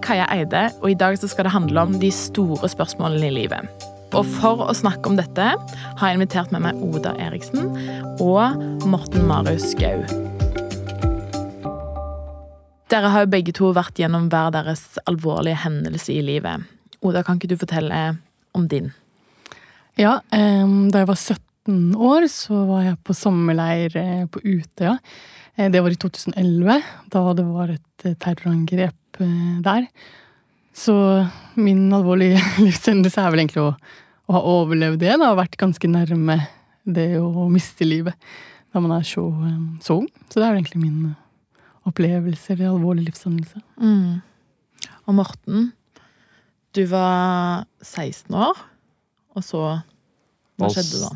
er Kaja Eide, og i dag skal det handle om de store spørsmålene i livet. Og for å snakke om dette har jeg invitert med meg Oda Eriksen og Morten Marius Skau. Dere har jo begge to vært gjennom hver deres alvorlige hendelse i livet. Oda, kan ikke du fortelle om din? Ja, da jeg var 17 år, så var jeg på sommerleir eh, på Utøya. Eh, det var i 2011, da det var et eh, terrorangrep der. Så min alvorlige livshendelse er vel egentlig å, å, ha overlevd det. Da, og vært ganske nærme det å miste livet da man er så, så ung. Så det er vel egentlig min opplevelse eller alvorlig livshendelse. Mm. Og Morten, du var 16 år, og så Hva skjedde da?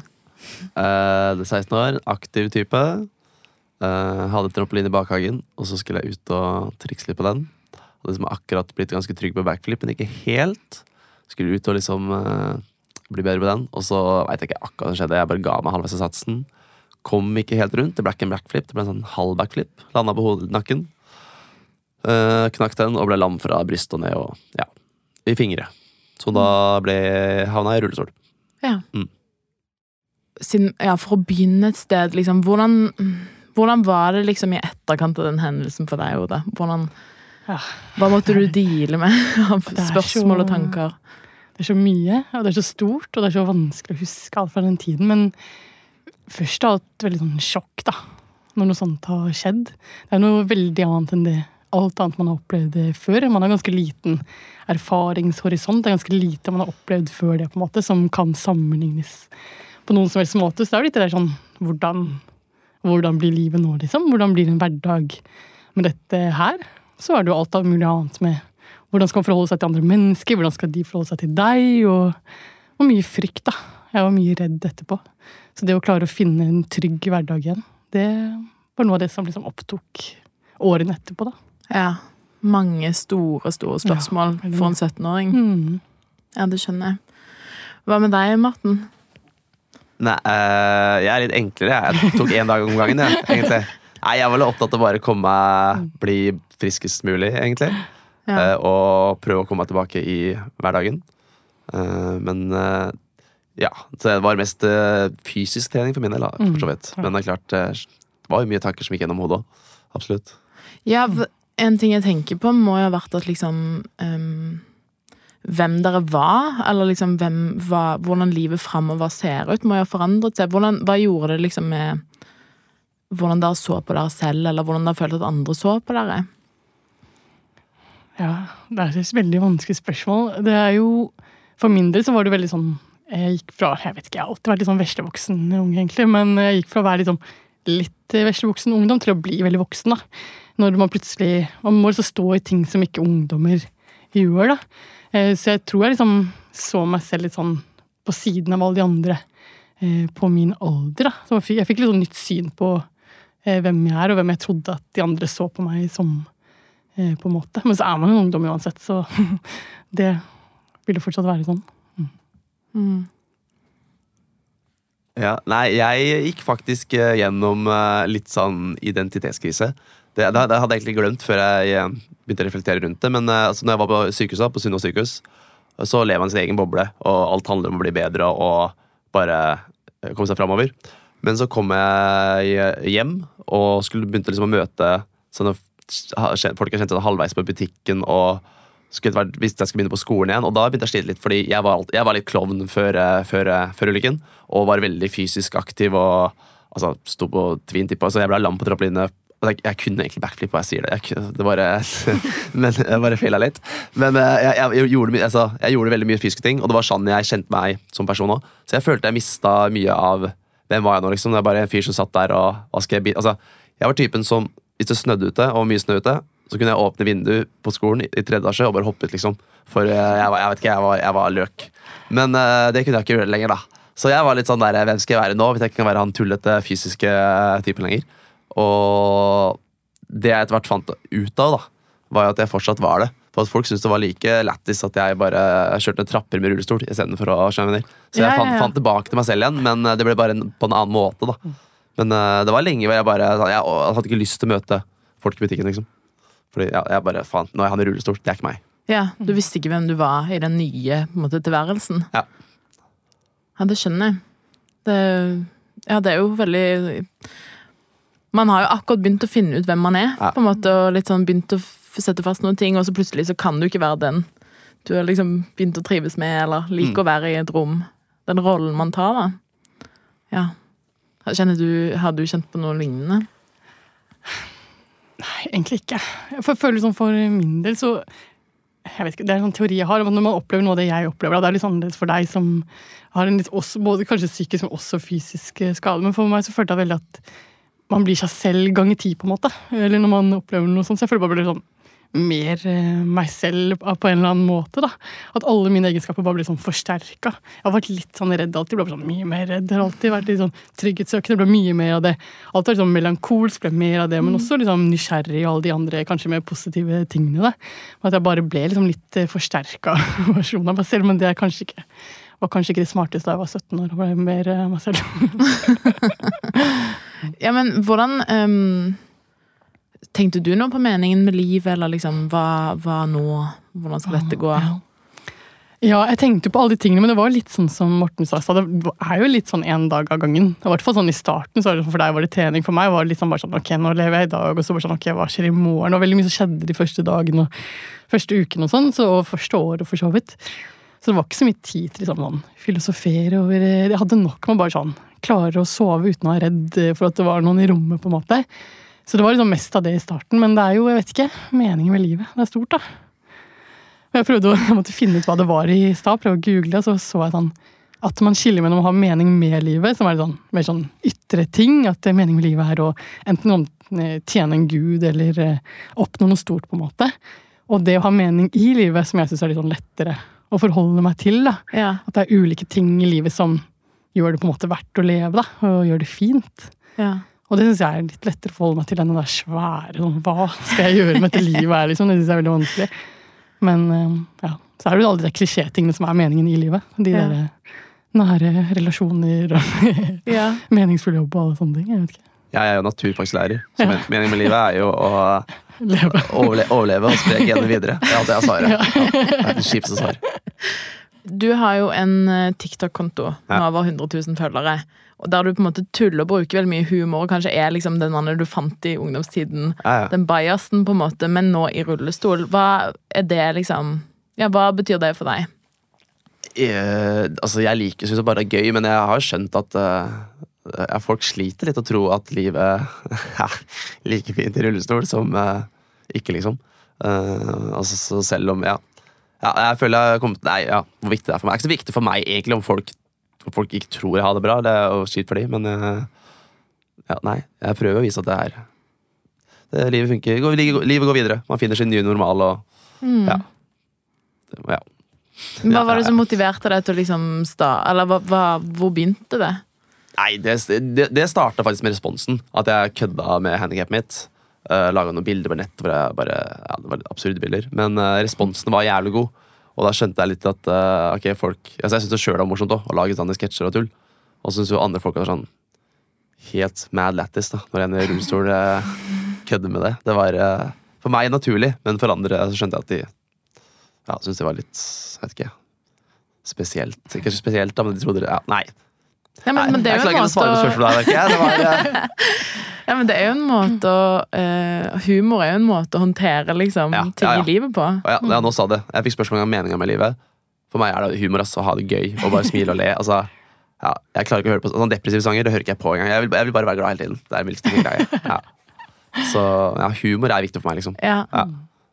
Uh, 16 år, aktiv type. Eh, hadde trampoline i bakhagen, og så skulle jeg ut og trikse litt på den. Hadde liksom akkurat blitt ganske trygg på backflip, men ikke helt. Skulle ut og liksom uh, bli bedre på den, og så veit jeg ikke akkurat hva som skjedde. Jeg bare ga meg halvveis av satsen. Kom ikke helt rundt. Det ble ikke en backflip, det ble en sånn halv backflip. Landa på hodet, nakken. Uh, knakk den og ble lam fra brystet og ned og ja, i fingre. Så da ble, havna jeg i rullestol. Ja. Mm. Siden, ja, for å begynne et sted, liksom, hvordan, hvordan var det liksom i etterkant av den hendelsen for deg, Oda? Hvordan hva måtte du deale med av spørsmål og tanker? Det er så mye, og det er så stort, og det er så vanskelig å huske alt fra den tiden. Men først av alt veldig sånn sjokk, da. Når noe sånt har skjedd. Det er noe veldig annet enn det alt annet man har opplevd før. Man har ganske liten erfaringshorisont. Det er ganske lite man har opplevd før det, på en måte, som kan sammenlignes på noen som helst måte. Så det er jo litt det der sånn hvordan, hvordan blir livet nå, liksom? Hvordan blir en hverdag med dette her? Så er det jo alt av mulig annet med hvordan skal man forholde seg til andre mennesker, hvordan skal de forholde seg til deg, og, og mye frykt, da. Jeg var mye redd etterpå. Så det å klare å finne en trygg hverdag igjen, det var noe av det som liksom opptok årene etterpå, da. Ja. Mange store, store spørsmål ja, for en 17-åring. Mm. Ja, det skjønner jeg. Hva med deg, Morten? Nei, øh, jeg er litt enklere. Jeg tok én dag om gangen, jeg, egentlig. Nei, Jeg var vel opptatt av bare å komme meg, bli friskest mulig, egentlig. Ja. Uh, og prøve å komme meg tilbake i hverdagen. Uh, men uh, ja, så det var mest fysisk trening for min del. for så mm. vidt. Men det er klart, det var jo mye tanker som gikk gjennom hodet òg. Absolutt. Ja, en ting jeg tenker på, må jo ha vært at liksom um, Hvem dere var, eller liksom hvem, hva, hvordan livet framover ser ut, må jo ha forandret seg. Hvordan, hva gjorde det liksom med hvordan dere så på dere selv, eller hvordan dere følte at andre så på dere? Ja, det er et veldig vanskelig spørsmål. Det er jo For min del så var det veldig sånn Jeg gikk fra Jeg vet ikke, jeg har alltid vært litt sånn veslevoksen ung, egentlig, men jeg gikk fra å være liksom litt veslevoksen ungdom til å bli veldig voksen, da. Når man plutselig Man må liksom stå i ting som ikke ungdommer gjør, da. Eh, så jeg tror jeg liksom så meg selv litt sånn på siden av alle de andre eh, på min alder, da. Så jeg fikk litt sånn nytt syn på hvem jeg er, og hvem jeg trodde at de andre så på meg som. Eh, på en måte. Men så er man jo ungdom uansett, så det vil jo fortsatt være sånn. Mm. Mm. Ja, nei, jeg gikk faktisk eh, gjennom litt sånn identitetskrise. Det, det, hadde jeg egentlig glemt før jeg begynte å reflektere rundt det. Men altså, når jeg var på sykehuset, på Sunnaas sykehus, så lever man sin egen boble, og alt handler om å bli bedre og bare komme seg framover. Men så kom jeg hjem og skulle begynte liksom å møte sånne folk jeg kjente halvveis på butikken. og skulle, visste jeg skulle begynne på skolen igjen, og Da begynte jeg å slite litt, fordi jeg var, jeg var litt klovn før, før, før, ulykken. Og var veldig fysisk aktiv og altså, sto på tvintippa, så jeg ble lam på trappelinene. Jeg, jeg, kunne egentlig backflip, og jeg sier det. Jeg, det bare, men jeg bare feila litt. Men eh, jeg, jeg, gjorde, altså, gjorde, veldig mye fysiske ting, og det var sånn jeg kjente meg som person òg. Så jeg følte jeg mista mye av hvem var jeg nå, liksom? Det er bare en fyr som satt der og hva skal jeg Altså, jeg var typen som hvis det snødde ute, og mye snø ute, så kunne jeg åpne vinduet på skolen i tredje etasje og bare hoppe ut, liksom. For jeg, jeg, jeg vet ikke, jeg var, jeg var løk. Men uh, det kunne jeg ikke gjøre lenger, da. Så jeg var litt sånn der, hvem skal jeg være nå, hvis jeg ikke kan være han tullete fysiske typen lenger. Og det jeg etter hvert fant ut av, da, var jo at jeg fortsatt var det. For at folk syntes det var like lættis at jeg bare kjørte trapper med rullestol istedenfor å skjønne Så jeg fant, fant, tilbake til meg selv igjen, men eh, det ble bare på en annen måte. da. Men uh, det var lenge hvor jeg bare Jeg hadde ikke lyst til å møte folk i butikken. liksom. Fordi jeg, jeg bare, faen, Nå er han i rullestol. Det er ikke meg. Ja, Du visste ikke hvem du var i den nye på en måte, tilværelsen? Ja. Ja, det skjønner jeg. Det, ja, det er jo veldig Man har jo akkurat begynt å finne ut hvem man er, Ja. på en måte, og litt sånn begynt å f- sette fast noen ting, og så plutselig så kan du ikke være den du har liksom begynt å trives med, eller liker å være i et rom. Den rollen man tar, da. Ja. Du, har du kjent på noe lignende? Nei, egentlig ikke. Jeg føler liksom for min del så jeg vet ikke, Det er en sånn teori jeg har når man opplever noe av det jeg opplever, da, det er litt annerledes for deg som har en litt også, både kanskje psykisk, men også fysisk eh, skade. Men for meg så følte jeg veldig at man blir seg selv ganger ti, på en måte. Eller når man opplever noe sånt. Så jeg føler bare blir sånn mer eh, meg selv på en eller annen måte. da. At alle mine egenskaper bare blir sånn forsterka. Jeg har vært litt sånn redd alltid. ble sånn mye mer redd. Har alltid vært litt sånn trygghetssøkende. Ble mye mer av det. Alt var sånn melankolsk, ble mer av det. Men også liksom nysgjerrig og alle de andre kanskje mer positive tingene. da. Og At jeg bare ble liksom litt forsterka versjon av meg selv. Men det er kanskje ikke var kanskje ikke det smarteste da jeg var 17 år og ble mer eh, meg selv. Ja, men hvordan ehm, Tenkte du noe på meningen med livet, eller liksom hva, hva nå? Hvordan skal dette gå? Ja. Ja, jeg tenkte på alle de tingene, men det var litt sånn som Morten sa. Det er jo litt sånn én dag av gangen. I hvert fall sånn I starten så sånn, for deg var det trening. For meg var det litt sånn bare sånn ok, nå lever jeg i dag, og så bare sånn ok, hva skjer i morgen? Det var veldig mye som skjedde de første dagene og første ukene og sånn, så, og første året for så vidt. Så det var ikke så mye tid til liksom, sånn, filosofere over det. Jeg hadde nok med bare sånn klare å sove uten å være redd eh, for at det var noen i rommet, på en måte. Så det var liksom mest av det i starten. Men det er jo, jeg vet ikke, meningen med livet. Det er stort, da. Og Jeg prøvde å jeg måtte finne ut hva det var i stad, prøve å google, og så så jeg sånn at man skiller mellom å ha mening med livet, som er sånn, mer sånn ytre ting. At meningen med livet er å enten eh, tjene en gud eller eh, oppnå noe stort, på en måte. Og det å ha mening i livet, som jeg syns er litt sånn lettere å forholde meg til. da. Ja. At det er ulike ting i livet som gjør det på en måte verdt å leve, da, og gjør det fint. ja. Og det syns jeg er litt lettere å forholde meg til enn den der svære sånn, Hva skal jeg gjøre med dette livet her, liksom? Det syns jeg er veldig vanskelig. Men eh, ja, så er det jo alle de klisjétingene som er meningen i livet. De Ja. der eh, nære relasjoner og ja. meningsfull jobb og alle sånne ting. Jeg vet ikke. Jeg er jo naturfagslærer, så ja. meningen med livet er jo å Leve. overleve og spre genene videre. Det er alt jeg svarer. Ja. Det er det kjipeste svaret. Du har jo en eh, TikTok-konto med Ja. over 100 000 følgere. Og Der du på en måte tuller og bruker veldig mye humor, og kanskje er liksom den mannen du fant i ungdomstiden. Ja, ja. Den biasen, på en måte, men nå i rullestol. Hva er det liksom Ja, hva betyr det for deg? Eh, altså, jeg liker syns det bare er gøy, men jeg har skjønt at uh, folk sliter litt å tro at livet er like fint i rullestol som uh, ikke, liksom. Uh, altså, så selv om, ja. Ja jeg føler jeg har kommet Nei, ja, hvor viktig det er for meg. Det er ikke så viktig for meg egentlig om folk, om folk ikke tror jeg har det bra. Det er jo skitt for dem, men eh, ja, nei. Jeg prøver å vise at det er det, Livet funker. Går- Livet, livet går videre. Man finner sin nye normal og Mm. ja. ja. Hva var det som motiverte deg til å liksom sta... Eller hva, hva, hvor begynte det? Nei, det, det, det starta faktisk med responsen. At jeg kødda med handikappet mitt. Uh, Laga noen bilder på nett hvor jeg bare Ja, det var absurde bilder. Men uh, responsen var jævlig god. Og da skjønte jeg litt at uh, ok, folk altså Jeg syntes det var morsomt også, å lage sånne sketsjer og tull. Og så syns jo andre folk var sånn helt mad lættis da, når en i rullestol uh, kødder med det. Det var uh, for meg naturlig, men for andre så skjønte jeg at de ja, syntes det var litt Jeg vet ikke. Spesielt. Ikke spesielt, da, men de trodde det ja, Nei. Ja, men, men det er jeg klarer ikke å svare på spørsmålet der, merker jeg. Det var, eh, Ja, men det er jo en måte å uh, Humor er jo en måte å håndtere liksom, Ja, ting ja, ja. i livet på. Ja, ja, nå sa det. Jeg fikk spørsmål om meninga med livet. For meg er det humor altså, å ha det gøy og bare smile og le. Altså, ja, jeg klarer ikke å høre på sånne depressive sanger. Det hører ikke jeg på engang. Jeg vil, jeg vil bare være glad hele tiden. Det er stille greie. Ja. Så ja, humor er viktig for meg, liksom. Ja. Ja.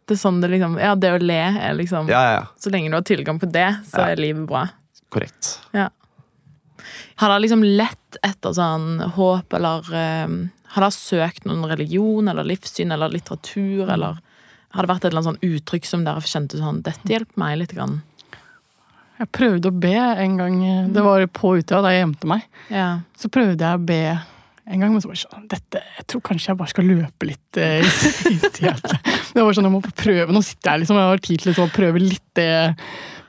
Det er sånn det liksom Ja, det å le er liksom Ja, ja, ja. Så lenge du har tilgang på det, så Ja. er livet bra. Korrekt. Har dere liksom lett etter sånn håp, eller eh, Har dere søkt noen religion eller livssyn eller litteratur, Mm. eller har det vært et eller annet sånn uttrykk som dere kjente sånn Dette hjelper meg litt. Grann. Jeg prøvde å be en gang. eh, Det var på Utøya, da jeg gjemte meg. Ja. Så prøvde jeg å be en gang, men så var det sånn dette, Jeg tror kanskje jeg bare skal løpe litt. eh, i, i. Det var sånn, Jeg må prøve. Nå sitter jeg liksom, jeg har tid til liksom å prøve litt det.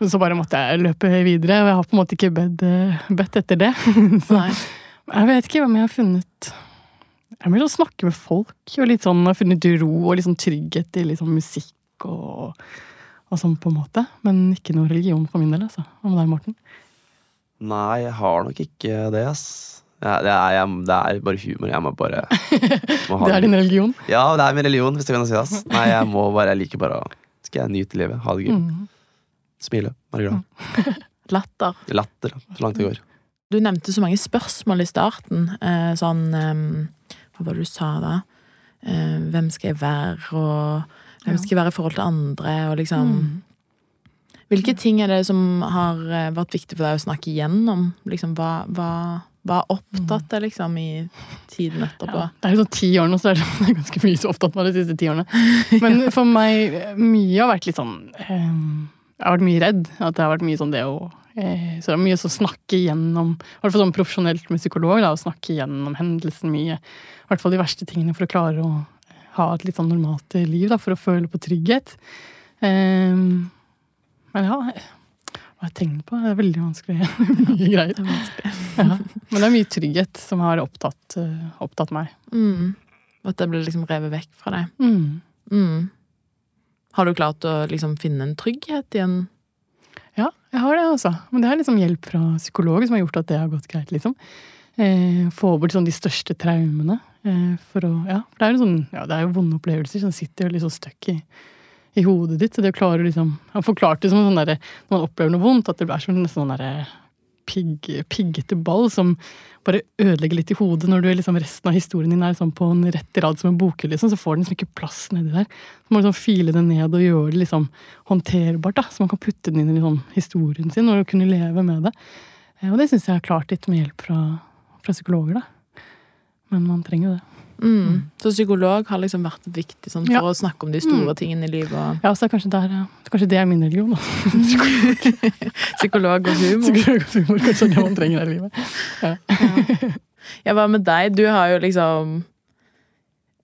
Men så bare måtte jeg løpe videre. Og jeg har på en måte ikke bedt, eh, bedt etter det. Så Nei. jeg vet ikke hvem jeg har funnet Jeg vil sånn snakke med folk. Og litt sånn, jeg har funnet ro og litt sånn trygghet i litt sånn musikk og, og sånn, på en måte. Men ikke noe religion for min del, altså. med deg, Morten. Nei, jeg har nok ikke det, ass. Ja, det, er, jeg, det er bare humor. Jeg må bare må ha Det er din religion. Ja, det er min religion, hvis det kan si det. ass. Nei, jeg må bare, jeg liker bare å Skal jeg nyte livet, ha det gøy. Mm. Smile, være glad. Latter. Latter, så langt det går. Du nevnte så mange spørsmål i starten. Eh, sånn eh, Hva var det du sa da? Eh, hvem skal jeg være, og hvem skal jeg være i forhold til andre, og liksom Mm. Hvilke ting er det som har eh, vært viktig for deg å snakke igjennom? Liksom, hva, hva, hva er opptatt av liksom, i tiden etterpå? Ja, det er jo sånn ti år nå, så er det ganske mye så opptatt med de siste ti årene. Men for meg, mye har vært litt sånn eh, Jeg har vært mye redd. At det har vært mye sånn det å eh, Så det er mye å snakke igjennom I hvert fall sånn profesjonelt med psykolog, da, å snakke igjennom hendelsen mye. I hvert fall de verste tingene for å klare å ha et litt sånn normalt liv, da, for å føle på trygghet. Eh, men ja, hva jeg tenkt på? Det er veldig vanskelig. mye greier. Det vanskelig. Ja. Men det er mye trygghet som har opptatt, eh, opptatt meg. Mm. At det blir liksom revet vekk fra deg. Mm. Mm. Har du klart å liksom finne en trygghet i en Ja, jeg har det, altså. Men det er liksom hjelp fra psykolog som har gjort at det har gått greit, liksom. Eh, få bort sånn de største traumene. Eh, for å, ja, for det er jo sånn, ja, det er jo vonde opplevelser som sitter jo liksom støkk i, i hodet ditt. Så det å klare å liksom Han forklarte forklart det som sånn derre når man opplever noe vondt, at det blir som nesten sånn derre pigg, piggete ball som bare ødelegger litt i hodet når du liksom resten av historien din er sånn på en rett rad som en bokhylle, liksom, så får den liksom ikke plass nedi der. Så må du liksom file det ned og gjøre det liksom håndterbart, da, så man kan putte den inn i liksom historien sin og kunne leve med det. Eh, Og det syns jeg har klart litt med hjelp fra, fra psykologer, da. Men man trenger jo det. mm. Så psykolog har liksom vært viktig sånn, for Ja. å snakke om de store Mm. tingene i livet. Og Ja, så kanskje, der, kanskje det er min religion, da. psykolog og humor. Psykolog og humor, kanskje det man trenger her i livet. Ja, hva med deg? Du har jo liksom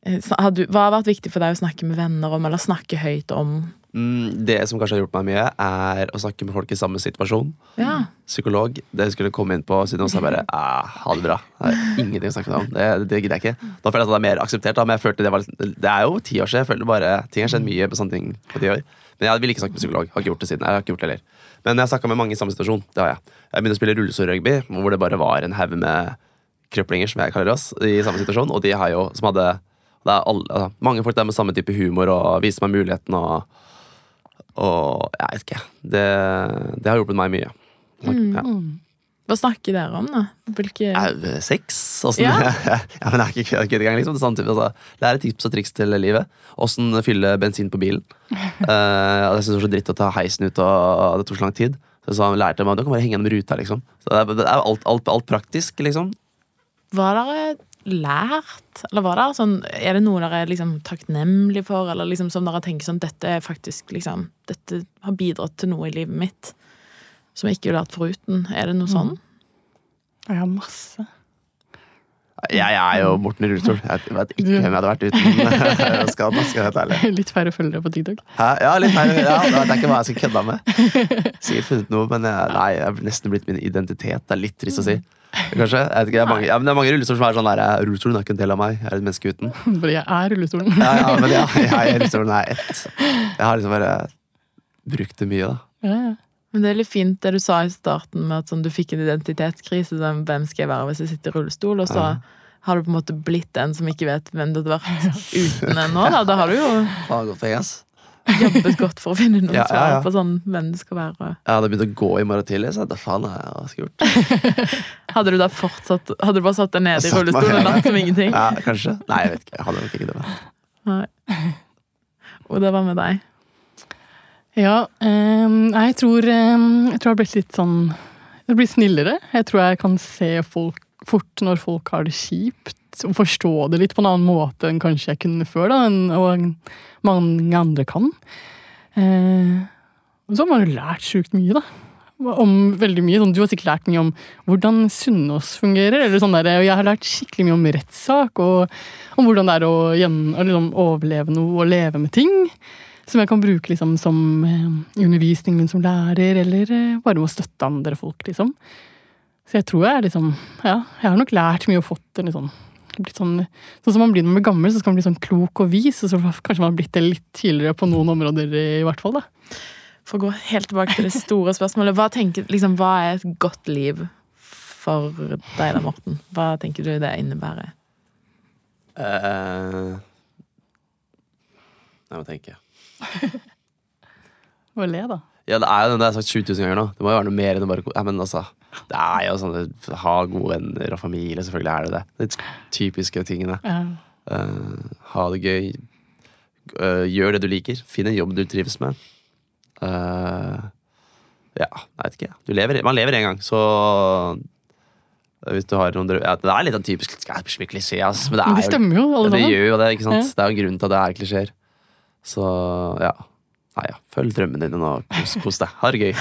eh, har du, Hva har vært viktig for deg å snakke med venner om, eller snakke høyt om? Mm, det som kanskje har hjulpet meg mye, er å snakke med folk i samme situasjon. Ja. Psykolog. Det skulle komme inn på siden og sa bare ah, ha det bra. Det er ingenting å snakke om. Det, det gidder jeg ikke. Da føler jeg at det er mer akseptert. Da, men jeg følte det, var, litt- det er jo ti år siden. Jeg føler bare Ting har skjedd mye på sånne ting på ti år. Men jeg ville ikke snakke med psykolog. Har ikke gjort det siden. Jeg har ikke gjort det heller. Men jeg har snakka med mange i samme situasjon. Det har jeg. Jeg begynte å spille rullestolrugby, hvor det bare var en haug med krøplinger, som jeg kaller oss, i samme situasjon. Og de har jo, som hadde det er alle, altså, Mange folk der med samme type humor og viste meg muligheten og Og jeg vet ikke. Det, det har hjulpet meg mye. Ja. Mm. Hva snakker dere om, da? Hvilke Au, Sex? Åssen Ja. ja. men det er ikke kødd. Liksom. Det er sånn altså. Lære tips og triks til livet. Åssen fylle bensin på bilen. uh, jeg synes det var så dritt å ta heisen ut, og det tok så lang tid. Så jeg lærte meg, Du kan bare henge gjennom ruta, liksom. Så det er, det er alt, alt, alt praktisk, liksom. Var dere lært, eller var det sånn Er det noe dere er liksom takknemlige for, eller liksom som dere tenker sånn Dette er faktisk liksom Dette har bidratt til noe i livet mitt som jeg ikke ville vært foruten. Er det noe sånn? Jeg har masse. Jeg, jeg er jo Morten i rullestol. Jeg vet ikke hvem jeg hadde vært uten skaden. Skal jeg være ærlig. Litt færre følgere på TikTok. Hæ? Ja, litt færre. Ja, det vet ikke hva jeg skal kødde med. Sikkert funnet noe, men jeg, nei, jeg har nesten blitt min identitet. Det er litt trist å si. Kanskje? Jeg vet ikke, det, er mange, ja, men det er mange rullestoler som er sånn der Rullestolen er ikke en del av meg. Jeg er et menneske uten. Bare jeg er rullestolen. Ja, ja, men ja, jeg, rullestolen er ett. Jeg har liksom bare brukt det mye, da. Ja, ja. Men det er litt fint det du sa i starten, med at sånn, du fikk en identitetskrise. Sånn, hvem skal jeg være hvis jeg sitter i rullestol? Og så Ja. har du på en måte blitt en som ikke vet hvem du hadde vært uten ennå. Da. da har du jo jobbet godt for å finne noen Ja, svar ja. på sånn hvem du skal være. Jeg hadde begynt å gå i morgen tidlig, så da faen hva skal jeg gjort. Hadde du da fortsatt Hadde du bare satt deg nede i rullestolen og latt som ingenting? Ja, kanskje. Nei, jeg vet ikke. Jeg hadde nok ikke det. Nei. Og det var med deg. Ja, ehm, jeg tror, ehm, jeg tror jeg har blitt litt sånn Jeg blir snillere. Jeg tror jeg kan se folk fort når folk har det kjipt, og forstå det litt på en annen måte enn kanskje jeg kunne før, da, og mange andre kan. Eh, og så har man jo lært sjukt mye, da. Om veldig mye. Sånn, du har sikkert lært mye om hvordan Sunnaas fungerer. eller sånn der, og Jeg har lært skikkelig mye om rettssak, og om hvordan det er å, gjen, liksom, overleve noe og leve med ting. Som jeg kan bruke liksom, som eh, i undervisningen min som lærer, eller eh, bare med å støtte andre folk. liksom. Så jeg tror jeg er liksom Ja, jeg har nok lært mye og fått en litt sånn sånn, sånn som man blir når man blir gammel, så skal man bli sånn klok og vis. Og så kanskje man har blitt det litt tidligere på noen områder, i hvert fall. da. For å gå helt tilbake til det store spørsmålet, hva, tenker, liksom, hva er et godt liv for deg da, Morten? Hva tenker du det innebærer? Nei, hva tenker tenke. Må le, da. Ja, det er jo det jeg har sagt 7000 ganger nå. Det må jo være noe mer enn å bare ja, men altså, Det er jo sånn ha gode venner og familie. Selvfølgelig er det det. De typiske tingene. Ja. Uh, ha det gøy. Uh, gjør det du liker. Finn en jobb du trives med. Uh, ja, jeg vet ikke. Du lever, man lever én gang, så hvis du har noen ja, Det er litt av typisk ikke mye klisjé, ass, men det Men er det stemmer jo, alle det gjør jo det, ikke sant? Ja. Det er jo grunnen til at det er klisjeer. Så ja. Nei, ja. Følg drømmene dine og kos, kos deg. Ha det gøy.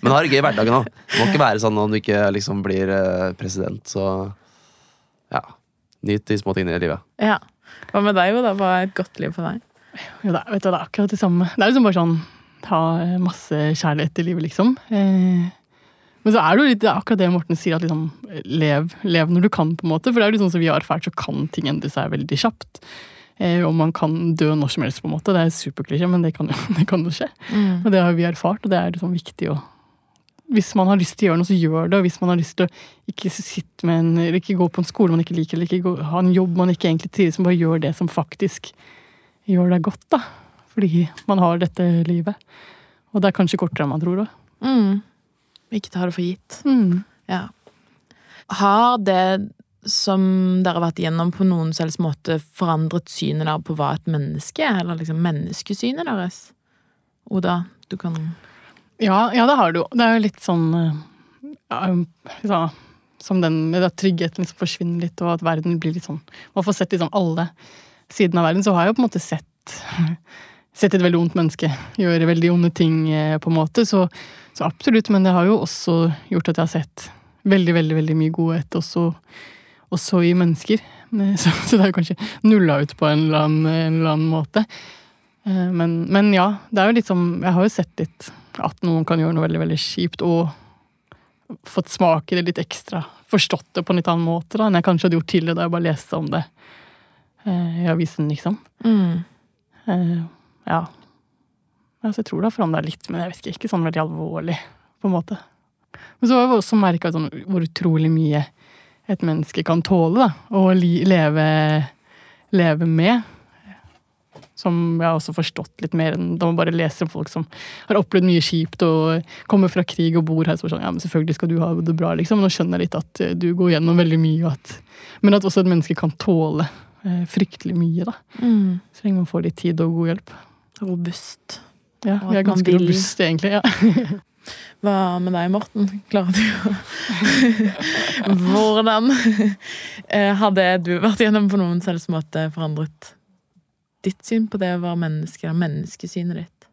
Men ha det gøy i hverdagen òg. Må ikke være sånn om du ikke liksom blir eh, president, så ja. Nyt de små tingene i livet. Ja. Hva med deg, jo da? Hva er et godt liv for deg? Jo, er- vet du, det er akkurat det samme. Det er liksom bare sånn ha eh, masse kjærlighet i livet, liksom. Eh, men så er det jo litt det er akkurat det Morten sier, at liksom lev, lev når du kan, på en måte. For det er jo litt sånn som vi har erfart, så kan ting endre seg veldig kjapt. Eh, og man kan dø når som helst, på en måte. Det er superklisjé, men det kan, jo, det kan jo skje. Og det har vi erfart, og det er liksom viktig å Hvis man har lyst til å gjøre noe, så gjør det. Og hvis man har lyst til å ikke en, eller ikke gå på en skole man ikke liker, eller ikke gå, ha en jobb man ikke egentlig trives med, bare gjør det som faktisk gjør deg godt, da. Fordi man har dette livet. Og det er kanskje kortere enn man tror òg. Mm. Ikke ta det for gitt. Mm. Ja. Har det som dere har vært igjennom, på noen selvs måte forandret synet der på hva et menneske er? Eller liksom menneskesynet deres? Oda, du kan Ja, ja, det har du. Det er jo litt sånn eh, ja, Som den at tryggheten liksom forsvinner litt, og at verden blir litt sånn Man får sett liksom alle sidene av verden. Så har jeg jo på en måte sett Sett et veldig ondt menneske gjøre veldig onde ting, eh, på en måte. Så, så absolutt. Men det har jo også gjort at jeg har sett veldig, veldig veldig mye godhet også, også i mennesker. Eh, Så, så det er kanskje nulla ut på en eller annen, en eller annen måte. Eh, Men, men ja, det er jo litt som Jeg har jo sett litt at noen kan gjøre noe veldig veldig kjipt, og fått smake det litt ekstra. Forstått det på en litt annen måte da, enn jeg kanskje hadde gjort tidligere da jeg bare leste om det eh, i avisen, liksom. mm. Eh, ja. Altså, jeg tror det har forandra litt, men jeg vet ikke, ikke sånn veldig alvorlig, på en måte. Men så har jeg også merka sånn, hvor utrolig mye et menneske kan tåle, da, og leve, leve med. Som jeg har også forstått litt mer enn da man bare leser om folk som har opplevd mye kjipt og kommer fra krig og bor her. Så sånn, ja, men selvfølgelig skal du ha det bra, liksom. Nå skjønner jeg litt at eh, du går gjennom veldig mye, at, men at også et menneske kan tåle eh, fryktelig mye, da. Mm. Så lenge man får litt tid og god hjelp. Robust. Ja, vi er ganske robuste, egentlig. Ja. Hva med deg, Morten? Klarer du å Hvordan hadde du vært gjennom på noen selvs måte forandret ditt syn på det å være menneske? og Menneskesynet ditt?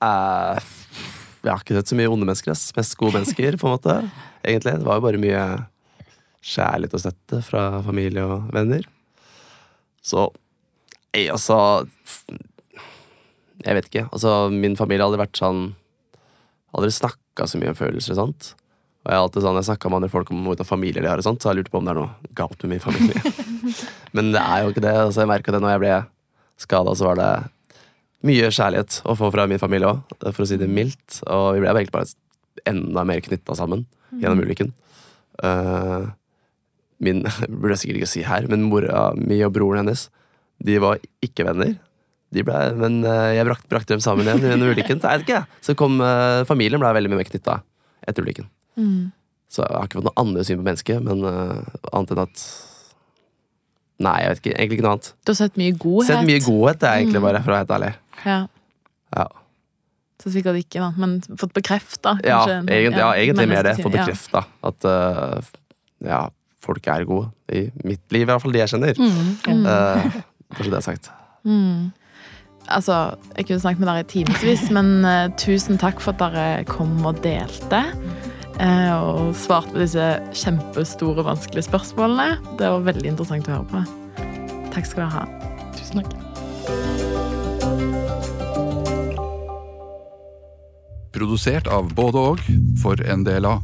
Uh, jeg har ikke sett så mye onde mennesker. ass. Mest gode mennesker, på en måte. Egentlig. Det var jo bare mye kjærlighet og støtte fra familie og venner. Så jeg, altså Jeg vet ikke. Altså, min familie har aldri vært sånn Aldri snakka så mye om følelser og. Og jeg har alltid sånn, jeg snakka med andre folk om hvordan familier de har, og sånt, så jeg lurte på om det er noe galt med min familie. Men det er jo ikke det. Altså, jeg merka det når jeg ble skada, så var det mye kjærlighet å få fra min familie òg, for å si det mildt. Og vi ble egentlig bare enda mer knytta sammen gjennom ulykken. Uh, min burde jeg sikkert ikke si her, men mora mi og broren hennes de var ikke venner. De ble, men eh, jeg brakte, brakte dem sammen igjen under ulykken. Så, ikke, så kom eh, familien ble veldig mye mer knytta etter ulykken. Mm. Så jeg har ikke fått noe andre syn på mennesket, men eh, annet enn at Nei, jeg vet ikke. Egentlig ikke noe annet. Du har sett mye godhet. Sett mye godhet, det er egentlig Mm. bare, for å være helt ærlig. Ja. Ja. Så sikkert ikke, da. Men fått bekrefta, Ja, egentlig, ja, egentlig mer det. Fått bekrefta at uh, ja, folk er gode. I mitt liv, i hvert fall de jeg kjenner. Mm. Mm. Uh, kanskje det er sagt. Mm. Altså, jeg kunne snakket med dere i timevis, men uh, tusen takk for at dere kom og delte. Uh, og svarte på disse kjempestore, vanskelige spørsmålene. Det var veldig interessant å høre på. Takk skal dere ha. Tusen takk. Produsert av både og for NDLA.